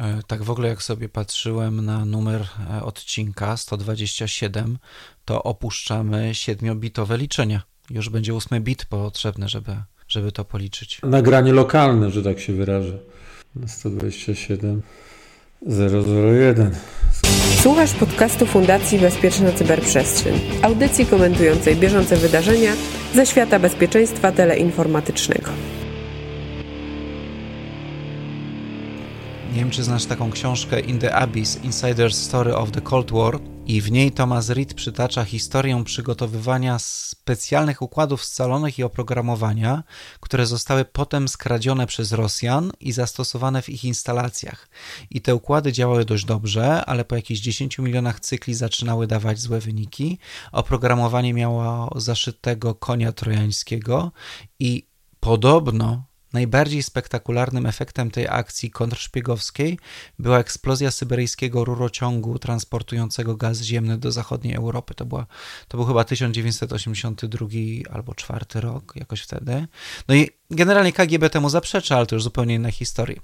E, tak w ogóle jak sobie patrzyłem na numer e, odcinka 127, to opuszczamy 7-bitowe liczenia. Już będzie 8 bit potrzebny, żeby, żeby to policzyć. Nagranie lokalne, że tak się wyrażę. Na 127 001. Słuchasz podcastu Fundacji Bezpieczna Cyberprzestrzeń, audycji komentującej bieżące wydarzenia ze świata bezpieczeństwa teleinformatycznego. Nie wiem, czy znasz taką książkę In the Abyss Insider's Story of the Cold War i w niej Thomas Reed przytacza historię przygotowywania specjalnych układów scalonych i oprogramowania, które zostały potem skradzione przez Rosjan i zastosowane w ich instalacjach. I te układy działały dość dobrze, ale po jakichś 10 milionach cykli zaczynały dawać złe wyniki. Oprogramowanie miało zaszytego konia trojańskiego i podobno Najbardziej spektakularnym efektem tej akcji kontrszpiegowskiej była eksplozja syberyjskiego rurociągu transportującego gaz ziemny do zachodniej Europy. To, była, to był chyba 1982 albo 4 rok, jakoś wtedy. No i generalnie KGB temu zaprzecza, ale to już zupełnie inna historia.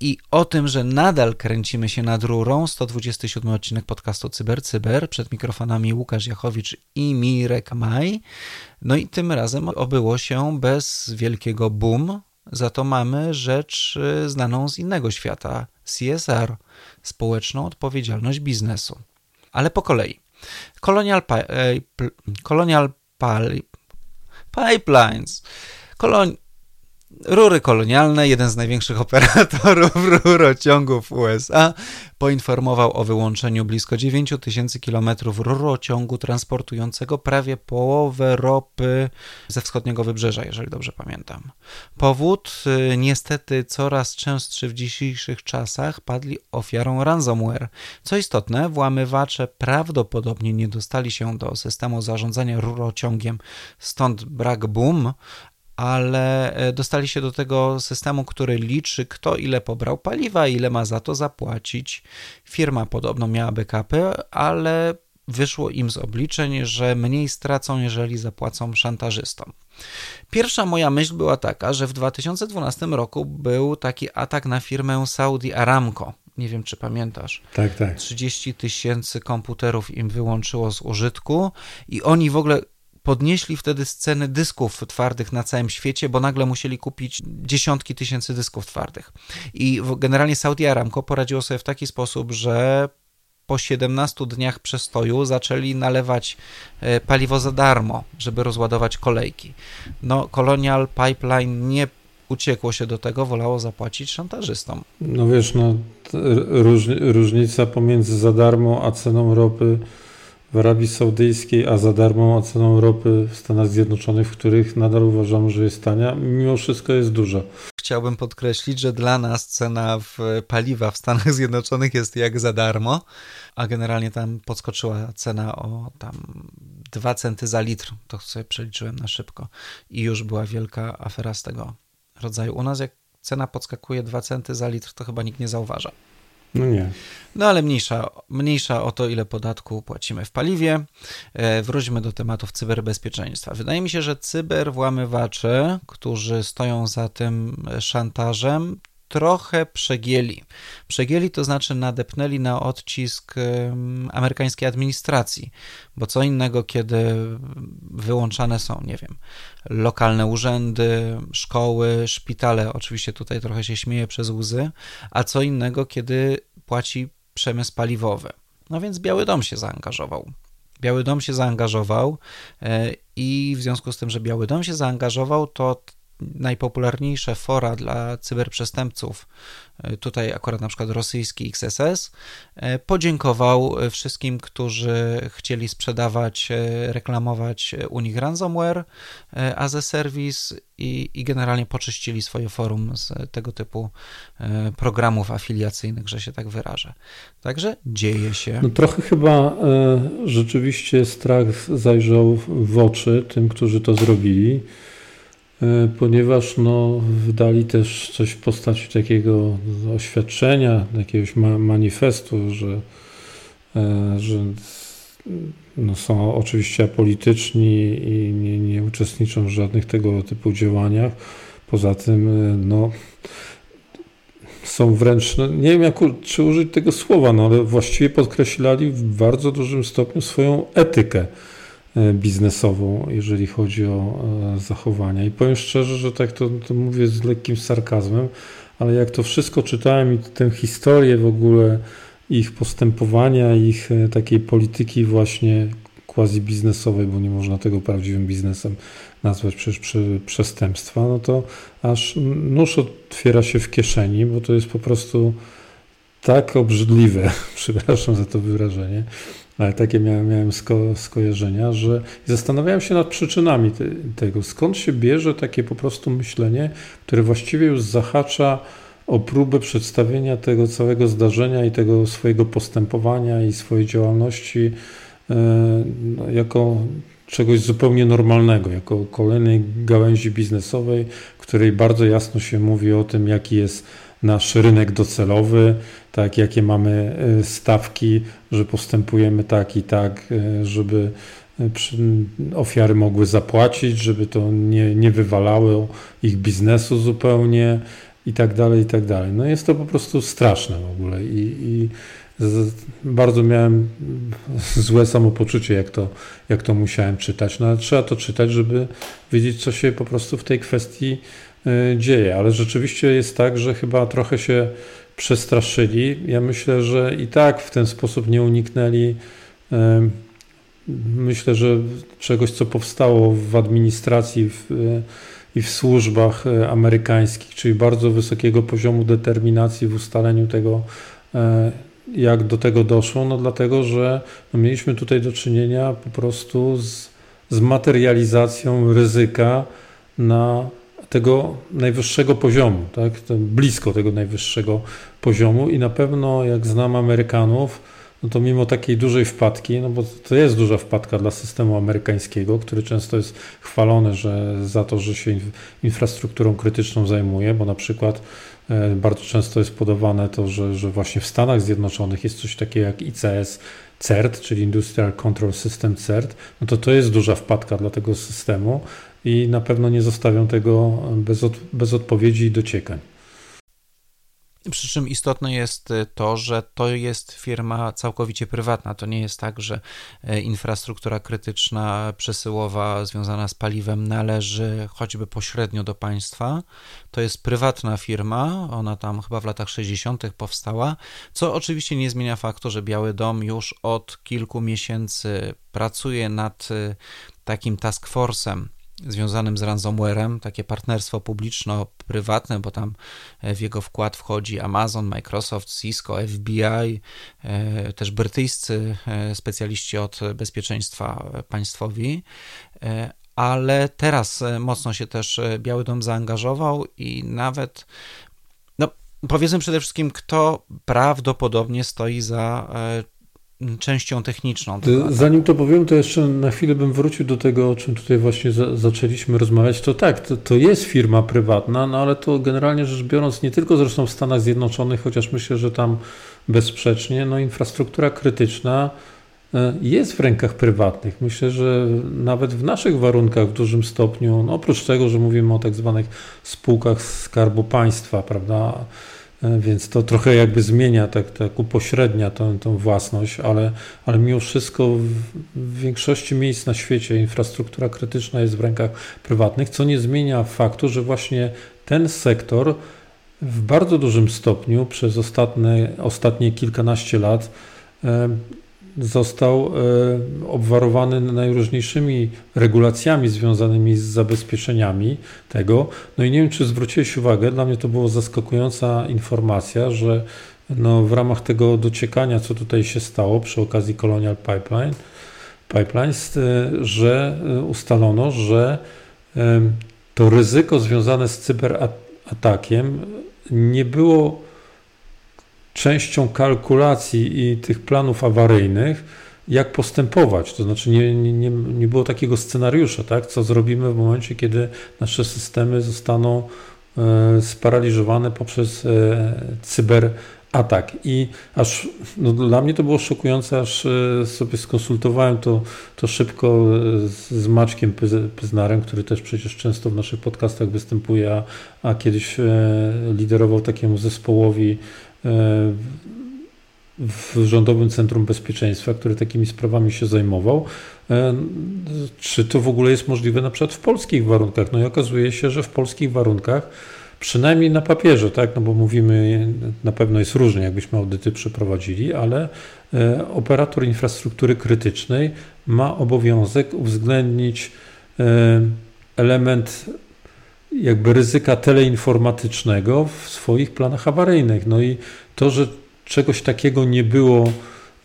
I o tym, że nadal kręcimy się nad rurą, 127 odcinek podcastu Cyber Cyber, przed mikrofonami Łukasz Jachowicz i Mirek Maj. No i tym razem obyło się bez wielkiego boom, za to mamy rzecz y, znaną z innego świata CSR społeczną odpowiedzialność biznesu. Ale po kolei. Colonial, e, Colonial Pipelines. Kolon Rury kolonialne, jeden z największych operatorów rurociągów USA, poinformował o wyłączeniu blisko 9 tysięcy kilometrów rurociągu transportującego prawie połowę ropy ze wschodniego wybrzeża, jeżeli dobrze pamiętam. Powód y, niestety coraz częstszy w dzisiejszych czasach padli ofiarą ransomware. Co istotne, włamywacze prawdopodobnie nie dostali się do systemu zarządzania rurociągiem, stąd brak boom, ale e, dostali się do tego systemu, który liczy, kto ile pobrał paliwa, ile ma za to zapłacić. Firma podobno miała backupy, ale wyszło im z obliczeń, że mniej stracą, jeżeli zapłacą szantażystom. Pierwsza moja myśl była taka, że w 2012 roku był taki atak na firmę Saudi Aramco. Nie wiem, czy pamiętasz. Tak, tak. 30 tysięcy komputerów im wyłączyło z użytku i oni w ogóle podnieśli wtedy sceny dysków twardych na całym świecie, bo nagle musieli kupić dziesiątki tysięcy dysków twardych. I generalnie Saudi Aramco poradziło sobie w taki sposób, że po 17 dniach przestoju zaczęli nalewać e, paliwo za darmo, żeby rozładować kolejki. No, Colonial Pipeline nie uciekło się do tego, wolało zapłacić szantażystom. No wiesz, no, różnica pomiędzy za darmo a ceną ropy w Arabii Saudyjskiej, a za darmą oceną ropy w Stanach Zjednoczonych, w których nadal uważamy, że jest tania, mimo wszystko jest duża. Chciałbym podkreślić, że dla nas cena w paliwa w Stanach Zjednoczonych jest jak za darmo, a generalnie tam podskoczyła cena o tam 2 centy za litr, to sobie przeliczyłem na szybko i już była wielka afera z tego rodzaju. U nas jak cena podskakuje 2 centy za litr, to chyba nikt nie zauważa. No nie. No ale mniejsza, mniejsza o to, ile podatku płacimy w paliwie. E, wróćmy do tematów cyberbezpieczeństwa. Wydaje mi się, że cyberwłamywacze, którzy stoją za tym szantażem, trochę przegieli. Przegieli to znaczy nadepnęli na odcisk amerykańskiej administracji, bo co innego, kiedy wyłączane są, nie wiem, lokalne urzędy, szkoły, szpitale, oczywiście tutaj trochę się śmieje przez łzy, a co innego, kiedy płaci przemysł paliwowy. No więc Biały Dom się zaangażował. Biały Dom się zaangażował e, i w związku z tym, że Biały Dom się zaangażował, to najpopularniejsze fora dla cyberprzestępców, e, tutaj akurat na przykład rosyjski XSS, e, podziękował wszystkim, którzy chcieli sprzedawać, e, reklamować u nich ransomware as a service i, i generalnie poczyścili swoje forum z tego typu programów afiliacyjnych, że się tak wyrażę. Także dzieje się. No trochę chyba rzeczywiście strach zajrzał w oczy tym, którzy to zrobili. E, ponieważ no, wydali też coś w postaci takiego oświadczenia, jakiegoś ma manifestu, że, e, że no, są oczywiście apolityczni i nie, nie uczestniczą w żadnych tego typu działaniach. Poza tym, e, no, są wręcz, no nie wiem jak, czy użyć tego słowa, no ale właściwie podkreślali w bardzo dużym stopniu swoją etykę biznesową, jeżeli chodzi o e, zachowania. I powiem szczerze, że tak to, to mówię z lekkim sarkazmem, ale jak to wszystko czytałem i tę historię w ogóle ich postępowania, ich e, takiej polityki właśnie quasi biznesowej, bo nie można tego prawdziwym biznesem nazwać przecież przy, przestępstwa, no to aż nóż otwiera się w kieszeni, bo to jest po prostu tak obrzydliwe, przepraszam za to wyrażenie, ale takie miałem, miałem sko, skojarzenia, że zastanawiałem się nad przyczynami te, tego, skąd się bierze takie po prostu myślenie, które właściwie już zahacza o próbę przedstawienia tego całego zdarzenia i tego swojego postępowania i swojej działalności e, no, jako czegoś zupełnie normalnego, jako kolejnej gałęzi biznesowej, w której bardzo jasno się mówi o tym, jaki jest nasz rynek docelowy, tak, jakie mamy e, stawki, że postępujemy tak i tak, e, żeby ofiary mogły zapłacić, żeby to nie, nie wywalało ich biznesu zupełnie, i tak dalej, i tak dalej. No jest to po prostu straszne w ogóle i, i z, bardzo miałem złe samopoczucie, jak to, jak to musiałem czytać. No ale trzeba to czytać, żeby wiedzieć, co się po prostu w tej kwestii y, dzieje. Ale rzeczywiście jest tak, że chyba trochę się przestraszyli. Ja myślę, że i tak w ten sposób nie uniknęli. Y, myślę, że czegoś, co powstało w administracji, w, y, i w służbach e, amerykańskich, czyli bardzo wysokiego poziomu determinacji w ustaleniu tego, e, jak do tego doszło, no dlatego, że no mieliśmy tutaj do czynienia po prostu z, z materializacją ryzyka na tego najwyższego poziomu, tak? blisko tego najwyższego poziomu i na pewno jak znam Amerykanów, no to mimo takiej dużej wpadki, no bo to jest duża wpadka dla systemu amerykańskiego, który często jest chwalony że za to, że się infrastrukturą krytyczną zajmuje, bo na przykład e, bardzo często jest podawane to, że, że właśnie w Stanach Zjednoczonych jest coś takiego jak ICS CERT, czyli Industrial Control System CERT, no to to jest duża wpadka dla tego systemu i na pewno nie zostawią tego bez, od, bez odpowiedzi i dociekań. Przy czym istotne jest y, to, że to jest firma całkowicie prywatna. To nie jest tak, że y, infrastruktura krytyczna, przesyłowa związana z paliwem należy choćby pośrednio do państwa. To jest prywatna firma, ona tam chyba w latach 60. powstała, co oczywiście nie zmienia faktu, że Biały Dom już od kilku miesięcy pracuje nad y, takim task force'em związanym z ransomwarem, takie partnerstwo publiczno-prywatne, bo tam e, w jego wkład wchodzi Amazon, Microsoft, Cisco, FBI, e, też brytyjscy e, specjaliści od bezpieczeństwa państwowi, ale teraz mocno się też Biały Dom zaangażował i nawet no, powiedzmy przede wszystkim, kto prawdopodobnie stoi za częścią techniczną. Zanim to powiem, to jeszcze na chwilę bym wrócił do tego, o czym tutaj właśnie za, zaczęliśmy rozmawiać. To tak, to, to, jest firma prywatna, no ale to generalnie rzecz biorąc, nie tylko zresztą w Stanach Zjednoczonych, chociaż myślę, że tam bezsprzecznie, no infrastruktura krytyczna e, jest w rękach prywatnych. Myślę, że nawet w naszych warunkach w dużym stopniu, no oprócz tego, że mówimy o tak zwanych spółkach Skarbu Państwa, prawda, więc to trochę jakby zmienia, tak, tak upośrednia tą, tą własność, ale, ale mimo wszystko w, w większości miejsc na świecie infrastruktura krytyczna jest w rękach prywatnych, co nie zmienia faktu, że właśnie ten sektor w bardzo dużym stopniu przez ostatnie, ostatnie kilkanaście lat e, został e, obwarowany najróżniejszymi regulacjami związanymi z zabezpieczeniami tego. No i nie wiem, czy zwróciłeś uwagę, dla mnie to była zaskakująca informacja, że no w ramach tego dociekania, co tutaj się stało przy okazji Colonial Pipeline, Pipelines, e, że e, ustalono, że to ryzyko związane z cyberatakiem nie było częścią kalkulacji i tych planów awaryjnych, jak postępować. To znaczy nie, nie, nie było takiego scenariusza, tak? co zrobimy w momencie, kiedy nasze systemy zostaną e, sparaliżowane poprzez e, cyberatak. Tak, i aż no dla mnie to było szokujące, aż e, sobie skonsultowałem to, to szybko z, z Pyznarem, który też przecież często w naszych podcastach występuje, a, a kiedyś liderował takiemu zespołowi w Rządowym Centrum Bezpieczeństwa, który takimi sprawami się zajmował. Czy to w ogóle jest możliwe na przykład w polskich warunkach? No i okazuje się, że w polskich warunkach Przynajmniej na papierze, tak? No bo mówimy, na pewno jest różnie, jakbyśmy audyty przeprowadzili, ale e, operator infrastruktury krytycznej ma obowiązek uwzględnić e, element jakby ryzyka teleinformatycznego w swoich planach awaryjnych. No i to, że czegoś takiego nie było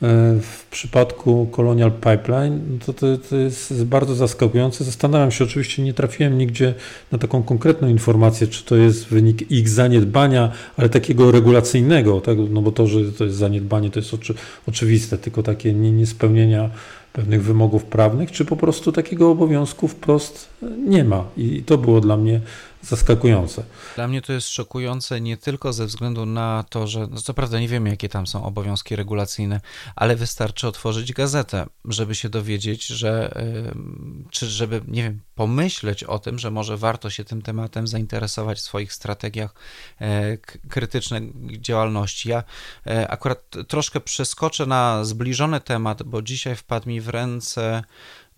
E, w przypadku Colonial Pipeline no to, to, to, jest bardzo zaskakujące. Zastanawiam się, oczywiście nie trafiłem nigdzie na taką konkretną informację, czy to jest wynik ich zaniedbania, ale takiego regulacyjnego, tak? no bo to, że to jest zaniedbanie, to jest oczy, oczywiste, tylko takie niespełnienia pewnych wymogów prawnych, czy po prostu takiego obowiązku wprost nie ma. I to było dla mnie zaskakujące. Dla mnie to jest szokujące nie tylko ze względu na to, że no co prawda nie wiemy, jakie tam są obowiązki regulacyjne, ale wystarczy otworzyć gazetę, żeby się dowiedzieć, że czy żeby, nie wiem, pomyśleć o tym, że może warto się tym tematem zainteresować w swoich strategiach e, krytycznej działalności. Ja e, akurat troszkę przeskoczę na zbliżony temat, bo dzisiaj wpadł mi w ręce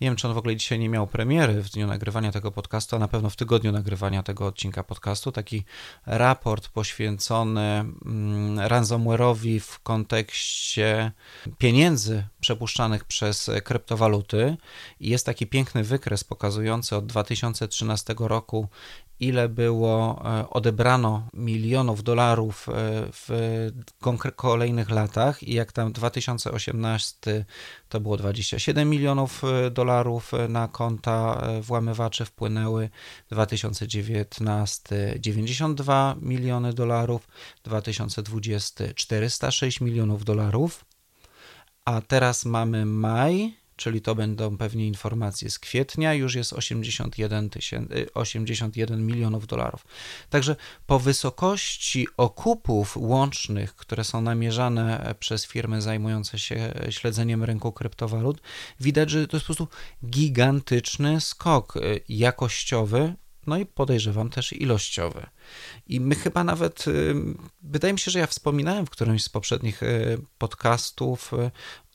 nie wiem, czy on w ogóle dzisiaj nie miał premiery w dniu nagrywania tego podcastu, a na pewno w tygodniu nagrywania tego odcinka podcastu. Taki raport poświęcony mm, ransomware'owi w kontekście pieniędzy przepuszczanych przez kryptowaluty. I jest taki piękny wykres pokazujący od 2013 roku, ile było e, odebrano milionów dolarów e, w kolejnych latach. I jak tam 2018 to było 27 milionów e, dolarów na konta włamywaczy wpłynęły, 2019 92 miliony dolarów, 2020 406 milionów dolarów, a teraz mamy maj czyli to będą pewnie informacje z kwietnia, już jest 81, 81 milionów dolarów. Także po wysokości okupów łącznych, które są namierzane przez firmy zajmujące się śledzeniem rynku kryptowalut, widać, że to jest po prostu gigantyczny skok jakościowy, no i podejrzewam też ilościowy. I my chyba nawet, wydaje mi się, że ja wspominałem w którymś z poprzednich y, podcastów y,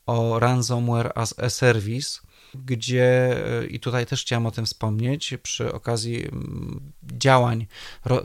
o ransomware as a service, gdzie, i tutaj też chciałem o tym wspomnieć, przy okazji mm, działań,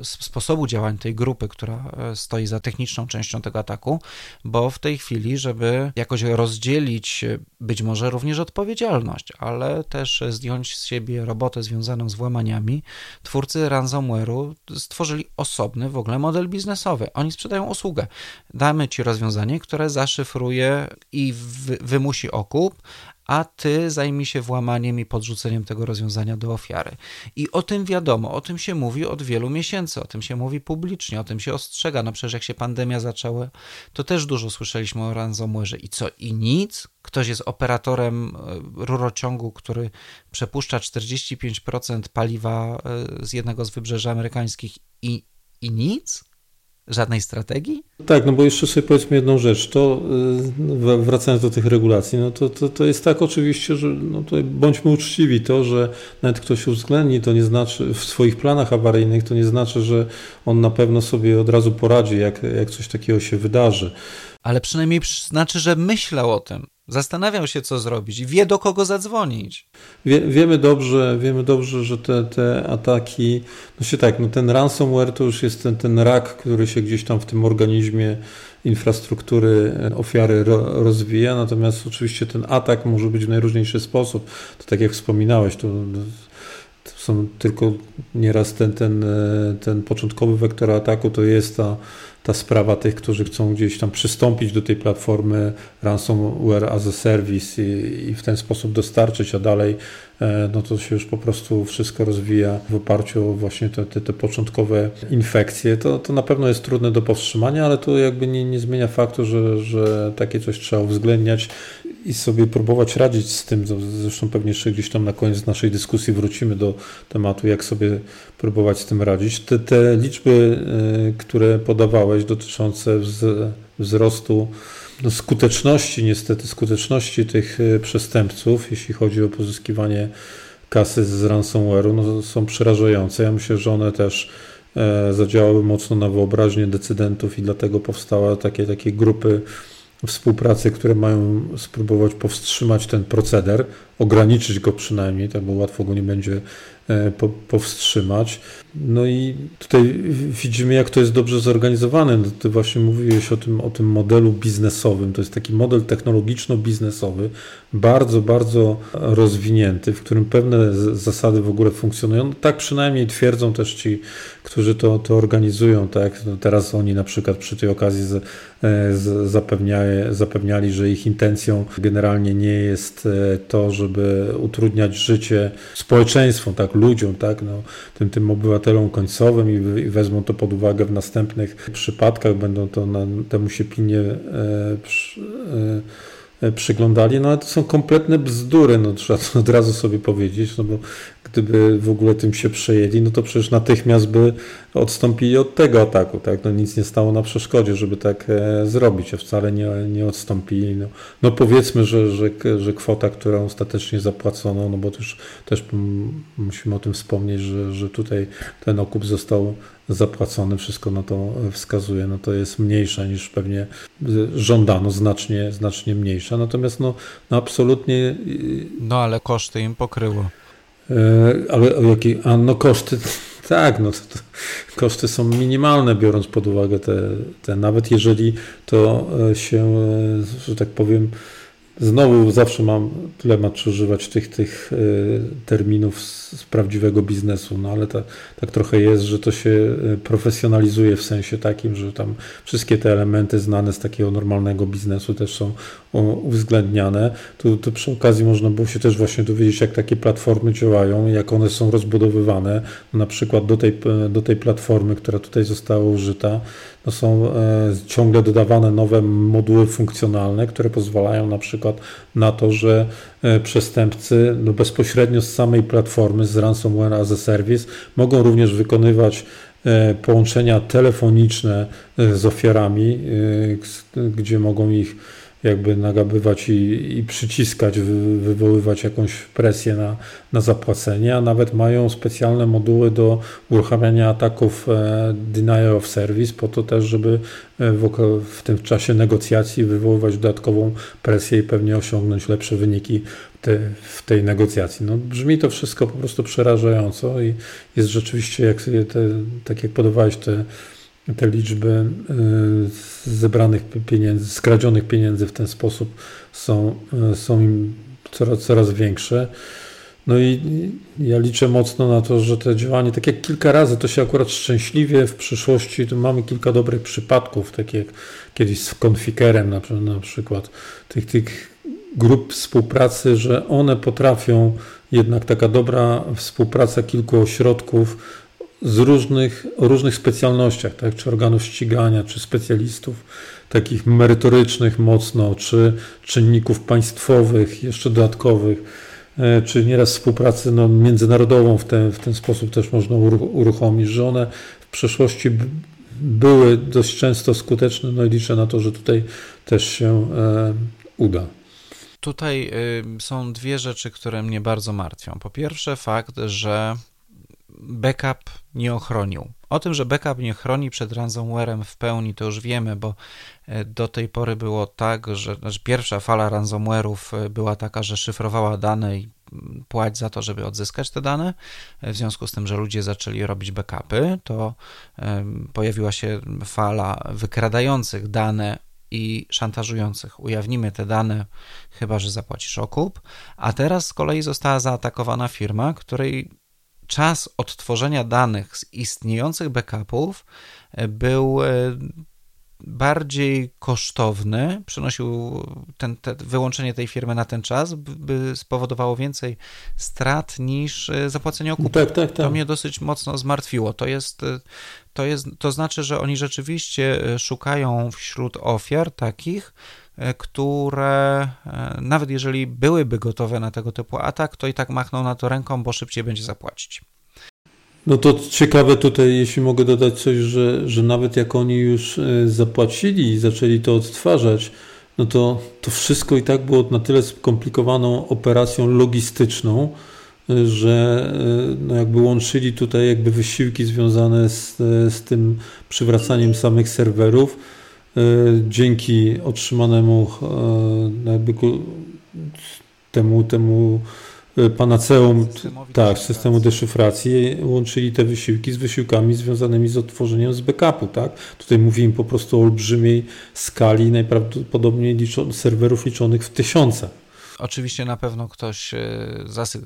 sposobu działań tej grupy, która e, stoi za techniczną częścią tego ataku, bo w tej chwili, żeby jakoś rozdzielić e, być może również odpowiedzialność, ale też zdjąć z siebie robotę związaną z włamaniami, twórcy ransomware'u stworzyli osobny w ogóle model biznesowy. Oni sprzedają usługę. Damy ci rozwiązanie, które zaszyfruje i wymusi okup, a ty zajmij się włamaniem i podrzuceniem tego rozwiązania do ofiary. I o tym wiadomo, o tym się mówi od wielu miesięcy, o tym się mówi publicznie, o tym się ostrzega. No przecież jak się pandemia zaczęła, to też dużo słyszeliśmy o ransomware. I co? I nic? Ktoś jest operatorem e, rurociągu, który przepuszcza 45% paliwa e, z jednego z wybrzeży amerykańskich i, i nic? Żadnej strategii? Tak, no bo jeszcze sobie powiedzmy jedną rzecz, to y, wracając do tych regulacji, no to, to, to jest tak oczywiście, że no bądźmy uczciwi, to, że nawet ktoś uwzględni, to nie znaczy, w swoich planach awaryjnych, to nie znaczy, że on na pewno sobie od razu poradzi, jak, jak coś takiego się wydarzy. Ale przynajmniej znaczy, że myślał o tym. Zastanawiał się, co zrobić, wie do kogo zadzwonić. Wie, wiemy dobrze, wiemy dobrze, że te, te ataki, no się tak, no ten ransomware to już jest ten, ten rak, który się gdzieś tam w tym organizmie infrastruktury ofiary ro, rozwija, natomiast oczywiście ten atak może być w najróżniejszy sposób. To tak jak wspominałeś, to, to są tylko nieraz ten, ten, ten początkowy wektor ataku to jest ta ta sprawa tych, którzy chcą gdzieś tam przystąpić do tej platformy ransomware as a service i, i w ten sposób dostarczyć, a dalej e, no to się już po prostu wszystko rozwija w oparciu o właśnie te, te, te początkowe infekcje. To, to na pewno jest trudne do powstrzymania, ale to jakby nie, nie zmienia faktu, że, że takie coś trzeba uwzględniać i sobie próbować radzić z tym. Zresztą pewnie jeszcze gdzieś tam na koniec naszej dyskusji wrócimy do tematu, jak sobie próbować z tym radzić. Te, te liczby, y, które podawałeś dotyczące wzrostu no, skuteczności, niestety skuteczności tych przestępców, jeśli chodzi o pozyskiwanie kasy z ransomware'u, no, są przerażające. Ja myślę, że one też zadziałały mocno na wyobraźnię decydentów i dlatego powstały takie, takie grupy współpracy, które mają spróbować powstrzymać ten proceder, ograniczyć go przynajmniej, tak bo łatwo go nie będzie e, powstrzymać. No i tutaj widzimy, jak to jest dobrze zorganizowane. No, ty właśnie mówiłeś o tym, o tym modelu biznesowym. To jest taki model technologiczno-biznesowy, bardzo, bardzo rozwinięty, w którym pewne zasady w ogóle funkcjonują. Tak przynajmniej twierdzą też ci, którzy to, to organizują. Tak? No teraz oni na przykład przy tej okazji z, e, z, zapewniali, zapewniali, że ich intencją generalnie nie jest e, to, żeby utrudniać życie społeczeństwom, tak, ludziom, tak, no, tym, tym obywatelom końcowym i, i wezmą to pod uwagę w następnych przypadkach, będą to na, temu się pilnie e, przy, e, przyglądali, no ale to są kompletne bzdury, no trzeba to od razu sobie powiedzieć, no bo gdyby w ogóle tym się przejęli, no to przecież natychmiast by odstąpili od tego ataku, tak, no nic nie stało na przeszkodzie, żeby tak e, zrobić, a wcale nie, nie odstąpili, no, no powiedzmy, że, że, że kwota, którą ostatecznie zapłacono, no bo też, też musimy o tym wspomnieć, że, że tutaj ten okup został zapłacony, wszystko na to wskazuje, no to jest mniejsza niż pewnie żądano, znacznie, znacznie mniejsza. Natomiast no, no absolutnie... No ale koszty im pokryło. E, ale o jakie? A no koszty, tak, no to, to, koszty są minimalne, biorąc pod uwagę te, te, nawet jeżeli to e, się, e, że tak powiem, Znowu zawsze mam dylemat, czy używać tych, tych terminów z, prawdziwego biznesu, no ale ta, tak trochę jest, że to się e, profesjonalizuje w sensie takim, że tam wszystkie te elementy znane z takiego normalnego biznesu też są uwzględniane. Tu, tu przy okazji można było się też właśnie dowiedzieć, jak takie platformy działają, jak one są rozbudowywane. Na przykład do tej, do tej platformy, która tutaj została użyta, no są e, ciągle dodawane nowe moduły funkcjonalne, które pozwalają na przykład na to, że e, przestępcy no bezpośrednio z samej platformy, z ransomware as a service, mogą również wykonywać e, połączenia telefoniczne z ofiarami, gdzie mogą ich jakby nagabywać i, i przyciskać, wy, wywoływać jakąś presję na, na zapłacenie, a nawet mają specjalne moduły do uruchamiania ataków e, denial of service, po to też, żeby e, w, w tym czasie negocjacji wywoływać dodatkową presję i pewnie osiągnąć lepsze wyniki te, w tej negocjacji. No, brzmi to wszystko po prostu przerażająco i jest rzeczywiście, jak te, tak jak podawałeś te te liczby y, zebranych pieniędzy, skradzionych pieniędzy w ten sposób są, y, są im coraz, coraz większe. No i ja liczę mocno na to, że te działanie, tak jak kilka razy, to się akurat szczęśliwie w przyszłości, tu mamy kilka dobrych przypadków, tak jak kiedyś z Konfikerem na, na przykład, tych, tych grup współpracy, że one potrafią, jednak taka dobra współpraca kilku ośrodków z różnych, o różnych specjalnościach, tak, czy organów ścigania, czy specjalistów takich merytorycznych mocno, czy czynników państwowych, jeszcze dodatkowych, e, czy nieraz współpracy no, międzynarodową w ten, w ten sposób też można uruchomić, że one w przeszłości były dość często skuteczne, no i liczę na to, że tutaj też się e, uda. Tutaj y, są dwie rzeczy, które mnie bardzo martwią. Po pierwsze, fakt, że backup nie ochronił. O tym, że backup nie chroni przed ransomwarem w pełni, to już wiemy, bo e, do tej pory było tak, że znaczy pierwsza fala ransomware'ów e, była taka, że szyfrowała dane i mm, płać za to, żeby odzyskać te dane. E, w związku z tym, że ludzie zaczęli robić backupy, to pojawiła się fala wykradających dane i szantażujących. Ujawnimy te dane, chyba że zapłacisz okup. A teraz z kolei została zaatakowana firma, której czas odtworzenia danych z istniejących backupów e, był e, bardziej kosztowny, przynosił ten, te, wyłączenie tej firmy na ten czas, by spowodowało więcej strat niż e, zapłacenie okupu. Tak, tak, tak. To mnie dosyć mocno zmartwiło. To jest, to jest, to znaczy, że oni rzeczywiście szukają wśród ofiar takich, które e, nawet jeżeli byłyby gotowe na tego typu atak, to i tak machną na to ręką, bo szybciej będzie zapłacić. No to ciekawe tutaj, jeśli mogę dodać coś, że, że nawet jak oni już e, zapłacili i zaczęli to odtwarzać, no to to wszystko i tak było na tyle skomplikowaną operacją logistyczną, e, że e, no jakby łączyli tutaj jakby wysiłki związane z, z tym przywracaniem samych serwerów dzięki otrzymanemu jakby temu, temu Y, panaceum tak, systemu deszyfracji, łączyli te wysiłki z wysiłkami związanymi z odtworzeniem z backupu. Tak? Tutaj mówimy po prostu o olbrzymiej skali, najprawdopodobniej liczon, serwerów liczonych w tysiącach. Oczywiście na pewno ktoś y,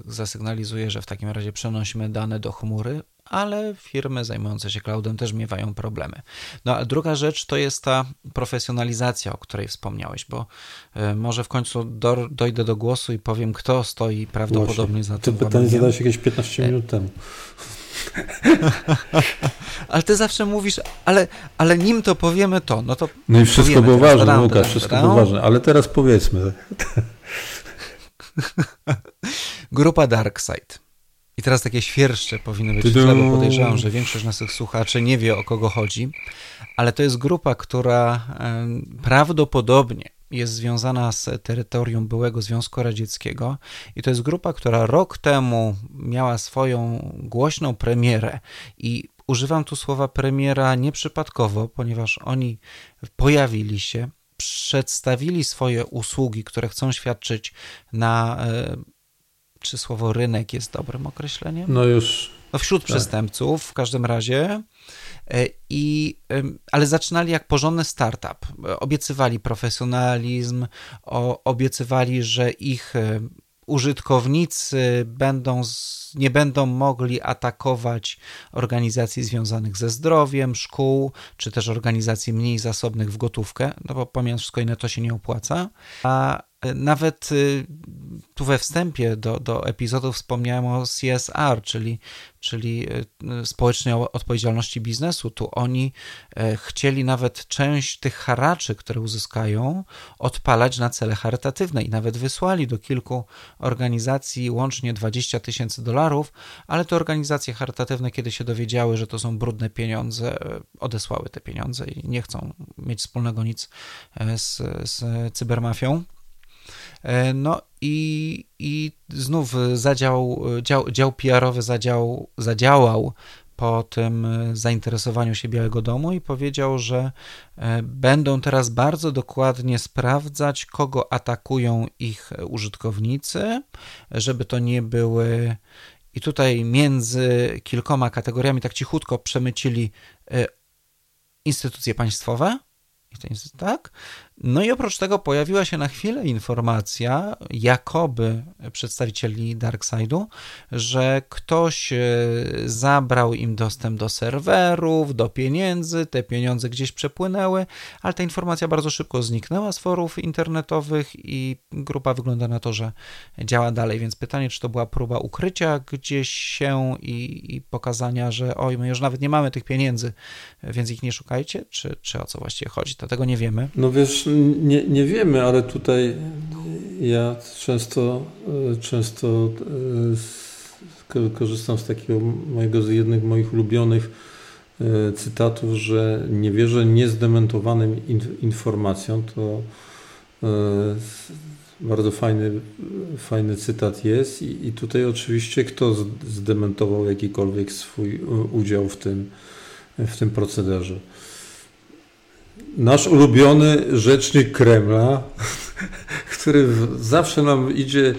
zasygnalizuje, że w takim razie przenosimy dane do chmury, ale firmy zajmujące się cloudem też miewają problemy. No a druga rzecz to jest ta profesjonalizacja, o której wspomniałeś, bo e, może w końcu do, dojdę do głosu i powiem, kto stoi prawdopodobnie Właśnie. za tym. To pytanie zadałeś jakieś 15 minut temu. ale ty zawsze mówisz, ale, ale nim to powiemy to, no to No i wszystko było ważne, Łukasz, wszystko było ważne, ale teraz powiedzmy. Grupa Darkside i teraz takie świerszcze powinny być w tle, bo podejrzewam, że większość naszych słuchaczy nie wie o kogo chodzi, ale to jest grupa, która prawdopodobnie jest związana z terytorium byłego Związku Radzieckiego. I to jest grupa, która rok temu miała swoją głośną premierę. I używam tu słowa premiera nieprzypadkowo, ponieważ oni pojawili się, przedstawili swoje usługi, które chcą świadczyć na e, czy słowo rynek jest dobrym określeniem? No już. No wśród tak. przestępców w każdym razie. E, I, ale zaczynali jak porządny startup. Obiecywali profesjonalizm, obiecywali, że ich e, użytkownicy będą z, nie będą mogli atakować organizacji związanych ze zdrowiem, szkół, czy też organizacji mniej zasobnych w gotówkę, no bo pomijając wszystko inne to się nie opłaca. A nawet tu we wstępie do, do epizodu wspomniałem o CSR, czyli, czyli e, społecznej odpowiedzialności biznesu. Tu oni e, chcieli nawet część tych haraczy, które uzyskają, odpalać na cele charytatywne i nawet wysłali do kilku organizacji łącznie 20 tysięcy dolarów, ale te organizacje charytatywne, kiedy się dowiedziały, że to są brudne pieniądze, e, odesłały te pieniądze i nie chcą mieć wspólnego nic z, z cybermafią. E, no i, i znów zadział, dział, dział PR-owy zadział, zadziałał po tym zainteresowaniu się Białego Domu i powiedział, że e, będą teraz bardzo dokładnie sprawdzać, kogo atakują ich użytkownicy, żeby to nie były. I tutaj między kilkoma kategoriami tak cichutko przemycili e, instytucje państwowe. Tak, no i oprócz tego pojawiła się na chwilę informacja, jakoby przedstawicieli Darkside'u, że ktoś e, zabrał im dostęp do serwerów, do pieniędzy, te pieniądze gdzieś przepłynęły, ale ta informacja bardzo szybko zniknęła z forów internetowych i grupa wygląda na to, że działa dalej, więc pytanie, czy to była próba ukrycia gdzieś się i, i pokazania, że oj, my już nawet nie mamy tych pieniędzy, więc ich nie szukajcie, czy, czy o co właściwie chodzi, to tego nie wiemy. No wiesz, nie, nie wiemy, ale tutaj ja często, często e, korzystam z takiego mojego, z jednych moich ulubionych e, cytatów, że nie wierzę niezdementowanym informacjom. To e, bardzo fajny, fajny cytat jest i, i tutaj oczywiście kto zdementował jakikolwiek swój udział w tym, w tym procederze nasz ulubiony rzecznik Kremla, który zawsze nam idzie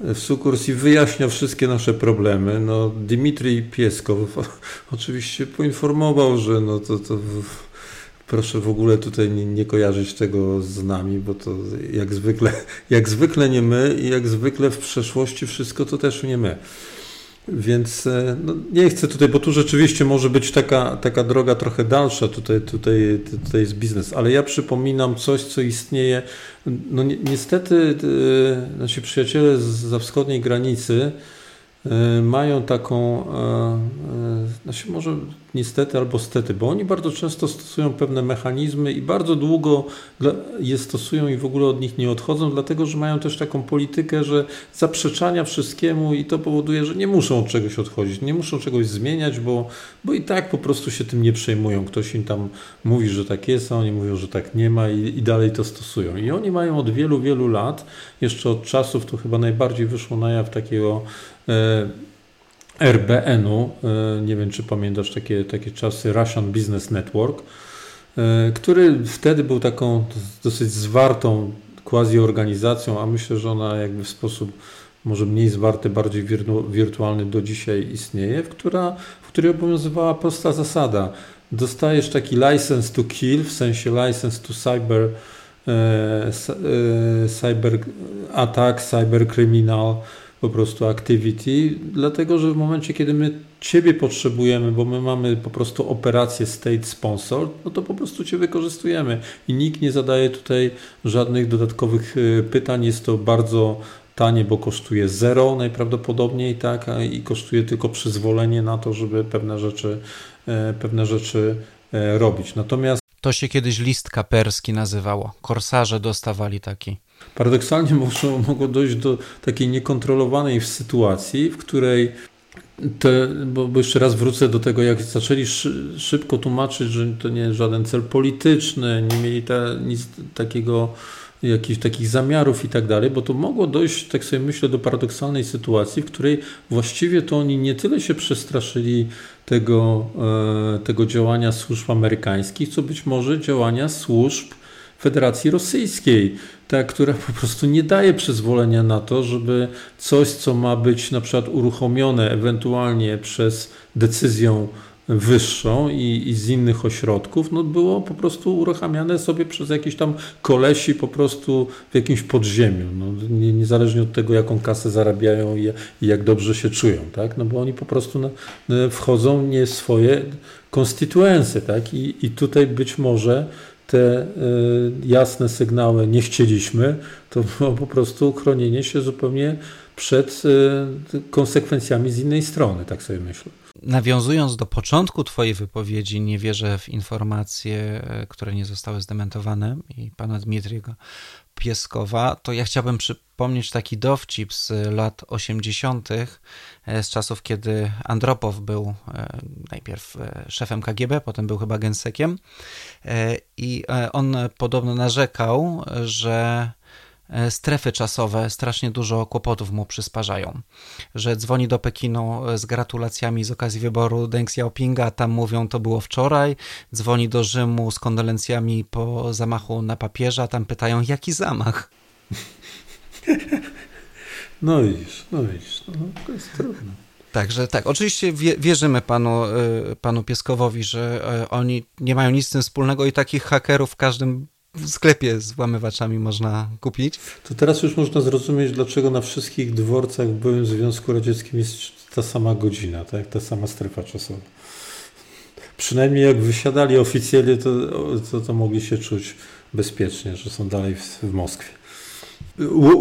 w sukurs i wyjaśnia wszystkie nasze problemy. No, Dmitrij Pieskow oczywiście poinformował, że no to, to proszę w ogóle tutaj nie, nie, kojarzyć tego z nami, bo to jak zwykle, jak zwykle nie my i jak zwykle w przeszłości wszystko to też nie my. Więc e, no, nie chcę tutaj, bo tu rzeczywiście może być taka, taka droga trochę dalsza, tutaj, tutaj, tutaj jest biznes, ale ja przypominam coś, co istnieje. No ni niestety e, nasi przyjaciele za wschodniej granicy e, mają taką, znaczy może niestety albo stety, bo oni bardzo często stosują pewne mechanizmy i bardzo długo je stosują i w ogóle od nich nie odchodzą, dlatego że mają też taką politykę, że zaprzeczania wszystkiemu i to powoduje, że nie muszą od czegoś odchodzić, nie muszą czegoś zmieniać, bo, bo i tak po prostu się tym nie przejmują. Ktoś im tam mówi, że tak jest, a oni mówią, że tak nie ma i, i dalej to stosują. I oni mają od wielu, wielu lat, jeszcze od czasów, to chyba najbardziej wyszło na jaw takiego e, RBN-u, e, nie wiem czy pamiętasz takie, takie czasy, Russian Business Network, e, który wtedy był taką dosyć zwartą quasi-organizacją, a myślę, że ona jakby w sposób może mniej zwarty, bardziej wirtualny do dzisiaj istnieje, w, która, w której obowiązywała prosta zasada. Dostajesz taki license to kill, w sensie license to cyber, e, cyber attack, cyber criminal, po prostu activity, dlatego że w momencie, kiedy my Ciebie potrzebujemy, bo my mamy po prostu operację state sponsor, no to po prostu Cię wykorzystujemy i nikt nie zadaje tutaj żadnych dodatkowych y, pytań. Jest to bardzo tanie, bo kosztuje zero najprawdopodobniej, tak, i kosztuje tylko przyzwolenie na to, żeby pewne rzeczy, e, pewne rzeczy e, robić. Natomiast to się kiedyś list kaperski nazywało. Korsarze dostawali taki. Paradoksalnie mogło dojść do takiej niekontrolowanej sytuacji, w której te, bo, bo, jeszcze raz wrócę do tego, jak zaczęli szy, szybko tłumaczyć, że to nie jest żaden cel polityczny, nie mieli ta, nic takiego, jakichś takich zamiarów i tak dalej, bo to mogło dojść, tak sobie myślę, do paradoksalnej sytuacji, w której właściwie to oni nie tyle się przestraszyli tego, e, tego działania służb amerykańskich, co być może działania służb Federacji Rosyjskiej, ta, która po prostu nie daje przyzwolenia na to, żeby coś, co ma być na przykład uruchomione ewentualnie przez decyzją wyższą i, i, z innych ośrodków, no było po prostu uruchamiane sobie przez jakiś tam kolesi po prostu w jakimś podziemiu, no, nie, niezależnie od tego, jaką kasę zarabiają i, i, jak dobrze się czują, tak, no bo oni po prostu na, wchodzą nie swoje konstytuencje, tak, I, i tutaj być może te y, jasne sygnały nie chcieliśmy, to było po prostu chronienie się zupełnie przed y, konsekwencjami z innej strony, tak sobie myślę. Nawiązując do początku Twojej wypowiedzi, nie wierzę w informacje, e, które nie zostały zdementowane i pana Dmitriego Pieskowa, to ja chciałbym przypomnieć taki dowcip z lat 80., e, z czasów, kiedy Andropow był e, najpierw szefem KGB, potem był chyba gensekiem i on podobno narzekał, że E, strefy czasowe strasznie dużo kłopotów mu przysparzają. Że dzwoni do Pekinu e, z gratulacjami z okazji wyboru Deng Xiaopinga, tam mówią to było wczoraj, dzwoni do Rzymu z kondolencjami po zamachu na papieża, tam pytają jaki zamach. No widzisz, no widzisz, no, to jest trudne. Także tak, oczywiście wierzymy panu, e, panu Pieskowowi, że oni nie mają nic z tym wspólnego i takich hakerów w każdym w sklepie z włamywaczami można kupić. To teraz już można zrozumieć, dlaczego na wszystkich dworcach w byłym Związku Radzieckim jest ta sama godzina, tak? ta sama strefa czasowa. Przynajmniej jak wysiadali oficjalnie, to, to, to mogli się czuć bezpiecznie, że są dalej w, w Moskwie.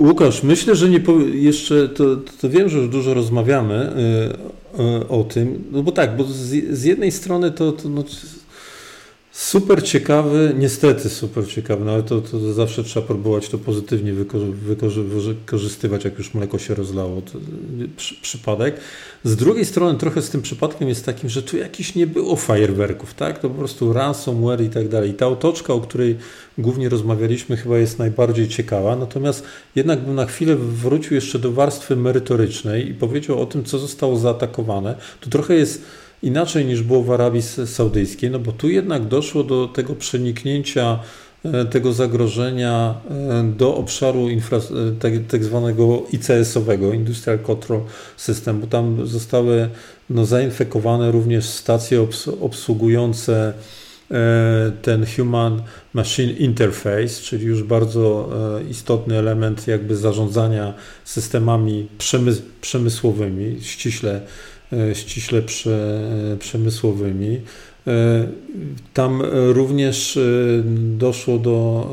Łukasz, myślę, że nie jeszcze to, to wiem, że już dużo rozmawiamy y, y, o tym, no bo tak, bo z, z jednej strony to, to no, Super ciekawy, niestety super ciekawy, no ale to, to zawsze trzeba próbować to pozytywnie wykorzystywać, jak już mleko się rozlało. To, przy, przypadek. Z drugiej strony trochę z tym przypadkiem jest takim, że tu jakiś nie było fajerwerków, tak? To po prostu ransomware i tak dalej. Ta otoczka, o której głównie rozmawialiśmy, chyba jest najbardziej ciekawa. Natomiast jednak bym na chwilę wrócił jeszcze do warstwy merytorycznej i powiedział o tym, co zostało zaatakowane. To trochę jest inaczej niż było w Arabii Saudyjskiej, no bo tu jednak doszło do tego przeniknięcia e, tego zagrożenia e, do obszaru infra- e, tak, tak zwanego ICS-owego, Industrial Control System, bo tam zostały no, zainfekowane również stacje obs obsługujące ten Human Machine Interface, czyli już bardzo istotny element jakby zarządzania systemami przemysłowymi, ściśle ściśle prze, przemysłowymi. E, tam również e, doszło do,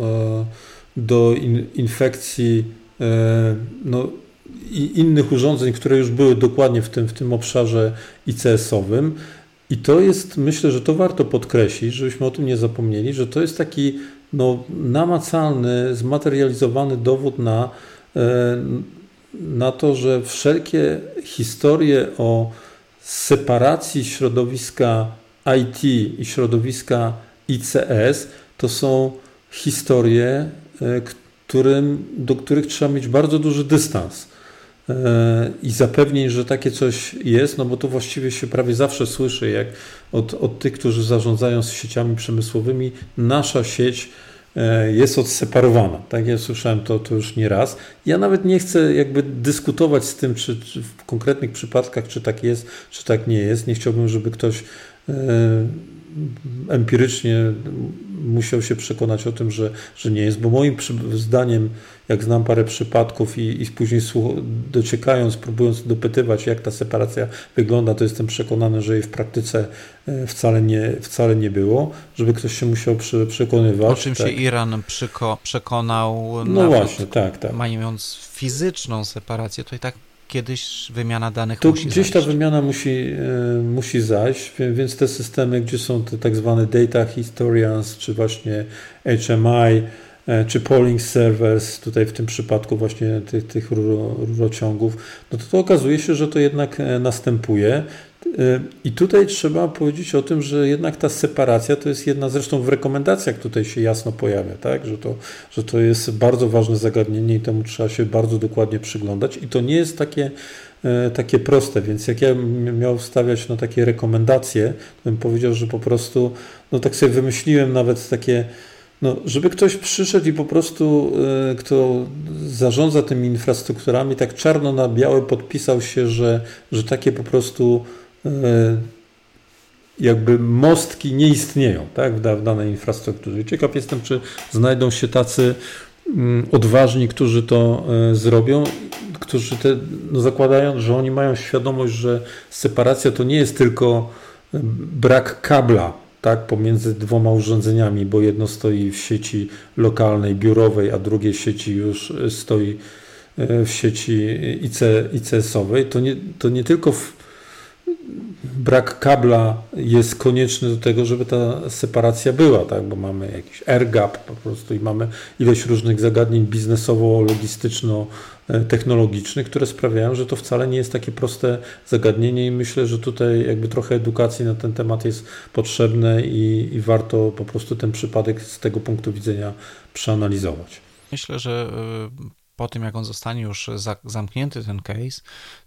do infekcji no, innych urządzeń, które już były dokładnie w tym, w tym obszarze ICS-owym. I to jest, myślę, że to warto podkreślić, żebyśmy o tym nie zapomnieli, że to jest taki no, namacalny, zmaterializowany dowód na, e, na to, że wszelkie historie o separacji środowiska IT i środowiska ICS to są historie, e, którym, do których trzeba mieć bardzo duży dystans. E, i zapewnień, że takie coś jest, no bo to właściwie się prawie zawsze słyszy, jak od, od tych, którzy zarządzają sieciami przemysłowymi, nasza sieć jest odseparowana. Tak, ja słyszałem to, to już nie raz. Ja nawet nie chcę jakby dyskutować z tym, czy, czy w konkretnych przypadkach, czy tak jest, czy tak nie jest. Nie chciałbym, żeby ktoś empirycznie musiał się przekonać o tym, że, że nie jest, bo moim zdaniem, jak znam parę przypadków i, i później dociekając, próbując dopytywać, jak ta separacja wygląda, to jestem przekonany, że jej w praktyce e, wcale nie, wcale nie było, żeby ktoś się musiał przy, przekonywać. O czym tak. się Iran przyko, przekonał, no właśnie, tak, tak. mając fizyczną separację, to i tak kiedyś wymiana danych to musi gdzieś zajść. ta wymiana musi, e, musi zajść, więc te systemy, gdzie są te tak zwane data historians, czy właśnie HMI, e, czy polling servers, tutaj w tym przypadku właśnie tych, tych rurociągów, no to, to okazuje się, że to jednak e, następuje. I tutaj trzeba powiedzieć o tym, że jednak ta separacja to jest jedna, zresztą w rekomendacjach tutaj się jasno pojawia, tak? że, to, że to jest bardzo ważne zagadnienie i temu trzeba się bardzo dokładnie przyglądać. I to nie jest takie, e, takie proste, więc jak ja miał wstawiać no, takie rekomendacje, to bym powiedział, że po prostu, no tak sobie wymyśliłem nawet takie, no, żeby ktoś przyszedł i po prostu, e, kto zarządza tymi infrastrukturami, tak czarno na białe podpisał się, że, że takie po prostu jakby mostki nie istnieją tak, w danej infrastrukturze. Ciekaw jestem, czy znajdą się tacy mm, odważni, którzy to e, zrobią, którzy te, no zakładają, że oni mają świadomość, że separacja to nie jest tylko e, brak kabla tak, pomiędzy dwoma urządzeniami, bo jedno stoi w sieci lokalnej, biurowej, a drugie sieci już stoi w sieci IC, ICS-owej. To nie, to nie tylko w, brak kabla jest konieczny do tego, żeby ta separacja była, tak? bo mamy jakiś air gap po prostu i mamy ilość różnych zagadnień biznesowo-logistyczno-technologicznych, które sprawiają, że to wcale nie jest takie proste zagadnienie i myślę, że tutaj jakby trochę edukacji na ten temat jest potrzebne i, i warto po prostu ten przypadek z tego punktu widzenia przeanalizować. Myślę, że y, po tym, jak on zostanie już zamknięty, ten case,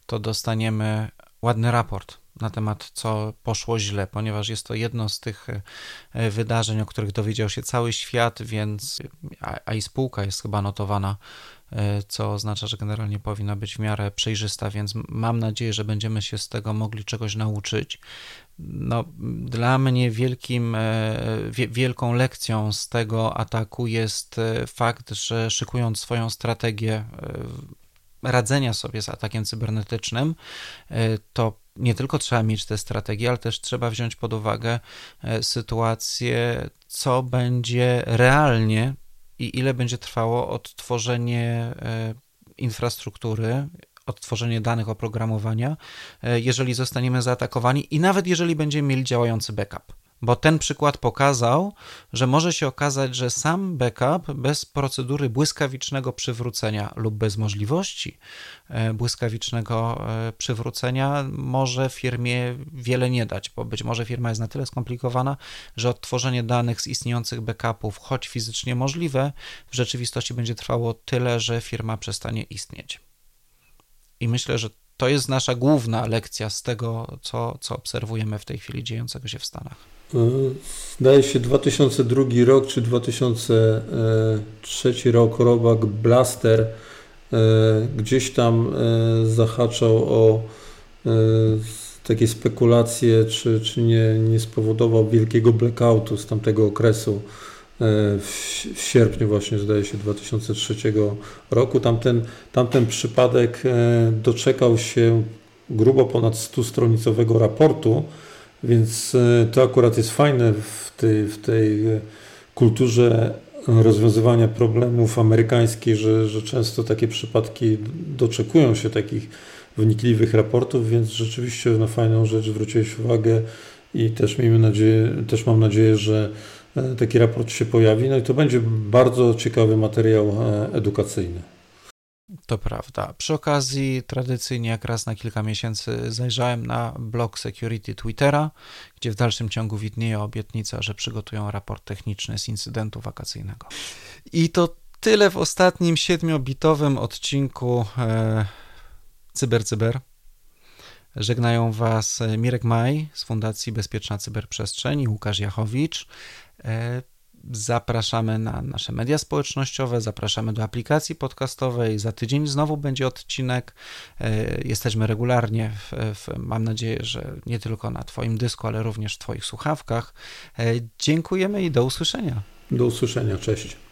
to dostaniemy ładny raport na temat, co poszło źle, ponieważ jest to jedno z tych e, wydarzeń, o których dowiedział się cały świat, więc a, i spółka jest chyba notowana, e, co oznacza, że generalnie powinna być w miarę przejrzysta, więc mam nadzieję, że będziemy się z tego mogli czegoś nauczyć. No, dla mnie wielkim, e, wielką lekcją z tego ataku jest fakt, że szykując swoją strategię radzenia sobie z atakiem cybernetycznym, e, to nie tylko trzeba mieć te strategie, ale też trzeba wziąć pod uwagę e, sytuację, co będzie realnie i ile będzie trwało odtworzenie e, infrastruktury, odtworzenie danych oprogramowania, jeżeli zostaniemy zaatakowani i nawet jeżeli będziemy mieli działający backup bo ten przykład pokazał, że może się okazać, że sam backup bez procedury błyskawicznego przywrócenia lub bez możliwości e, błyskawicznego e, przywrócenia może firmie wiele nie dać, bo być może firma jest na tyle skomplikowana, że odtworzenie danych z istniejących backupów, choć fizycznie możliwe, w rzeczywistości będzie trwało tyle, że firma przestanie istnieć. I myślę, że to jest nasza główna lekcja z tego, co, co obserwujemy w tej chwili dziejącego się w Stanach. Zdaje się 2002 rok czy 2003 rok robak Blaster e, gdzieś tam e, zahaczał o e, takie spekulacje, czy, czy nie, nie spowodował wielkiego blackoutu z tamtego okresu w, w sierpniu właśnie zdaje się 2003 roku. Tamten, tamten przypadek doczekał się grubo ponad 100-stronicowego raportu, więc e, to akurat jest fajne w tej, w tej e, kulturze rozwiązywania problemów amerykańskiej, że, że często takie przypadki doczekują się takich wnikliwych raportów, więc rzeczywiście na fajną rzecz zwróciłeś uwagę i też miejmy nadzieję, też mam nadzieję, że e, taki raport się pojawi. No i to będzie bardzo ciekawy materiał edukacyjny. To prawda. Przy okazji, tradycyjnie jak raz na kilka miesięcy zajrzałem na blog Security Twittera, gdzie w dalszym ciągu widnieje obietnica, że przygotują raport techniczny z incydentu wakacyjnego. I to tyle w ostatnim siedmiobitowym odcinku e, Cyber Cyber. Żegnają Was Mirek Maj z Fundacji Bezpieczna Cyberprzestrzeń i Łukasz Jachowicz. E, Zapraszamy na nasze media społecznościowe, zapraszamy do aplikacji podcastowej. Za tydzień znowu będzie odcinek. E, jesteśmy regularnie, w, w, mam nadzieję, że nie tylko na Twoim dysku, ale również w Twoich słuchawkach. E, dziękujemy i do usłyszenia. Do usłyszenia, cześć.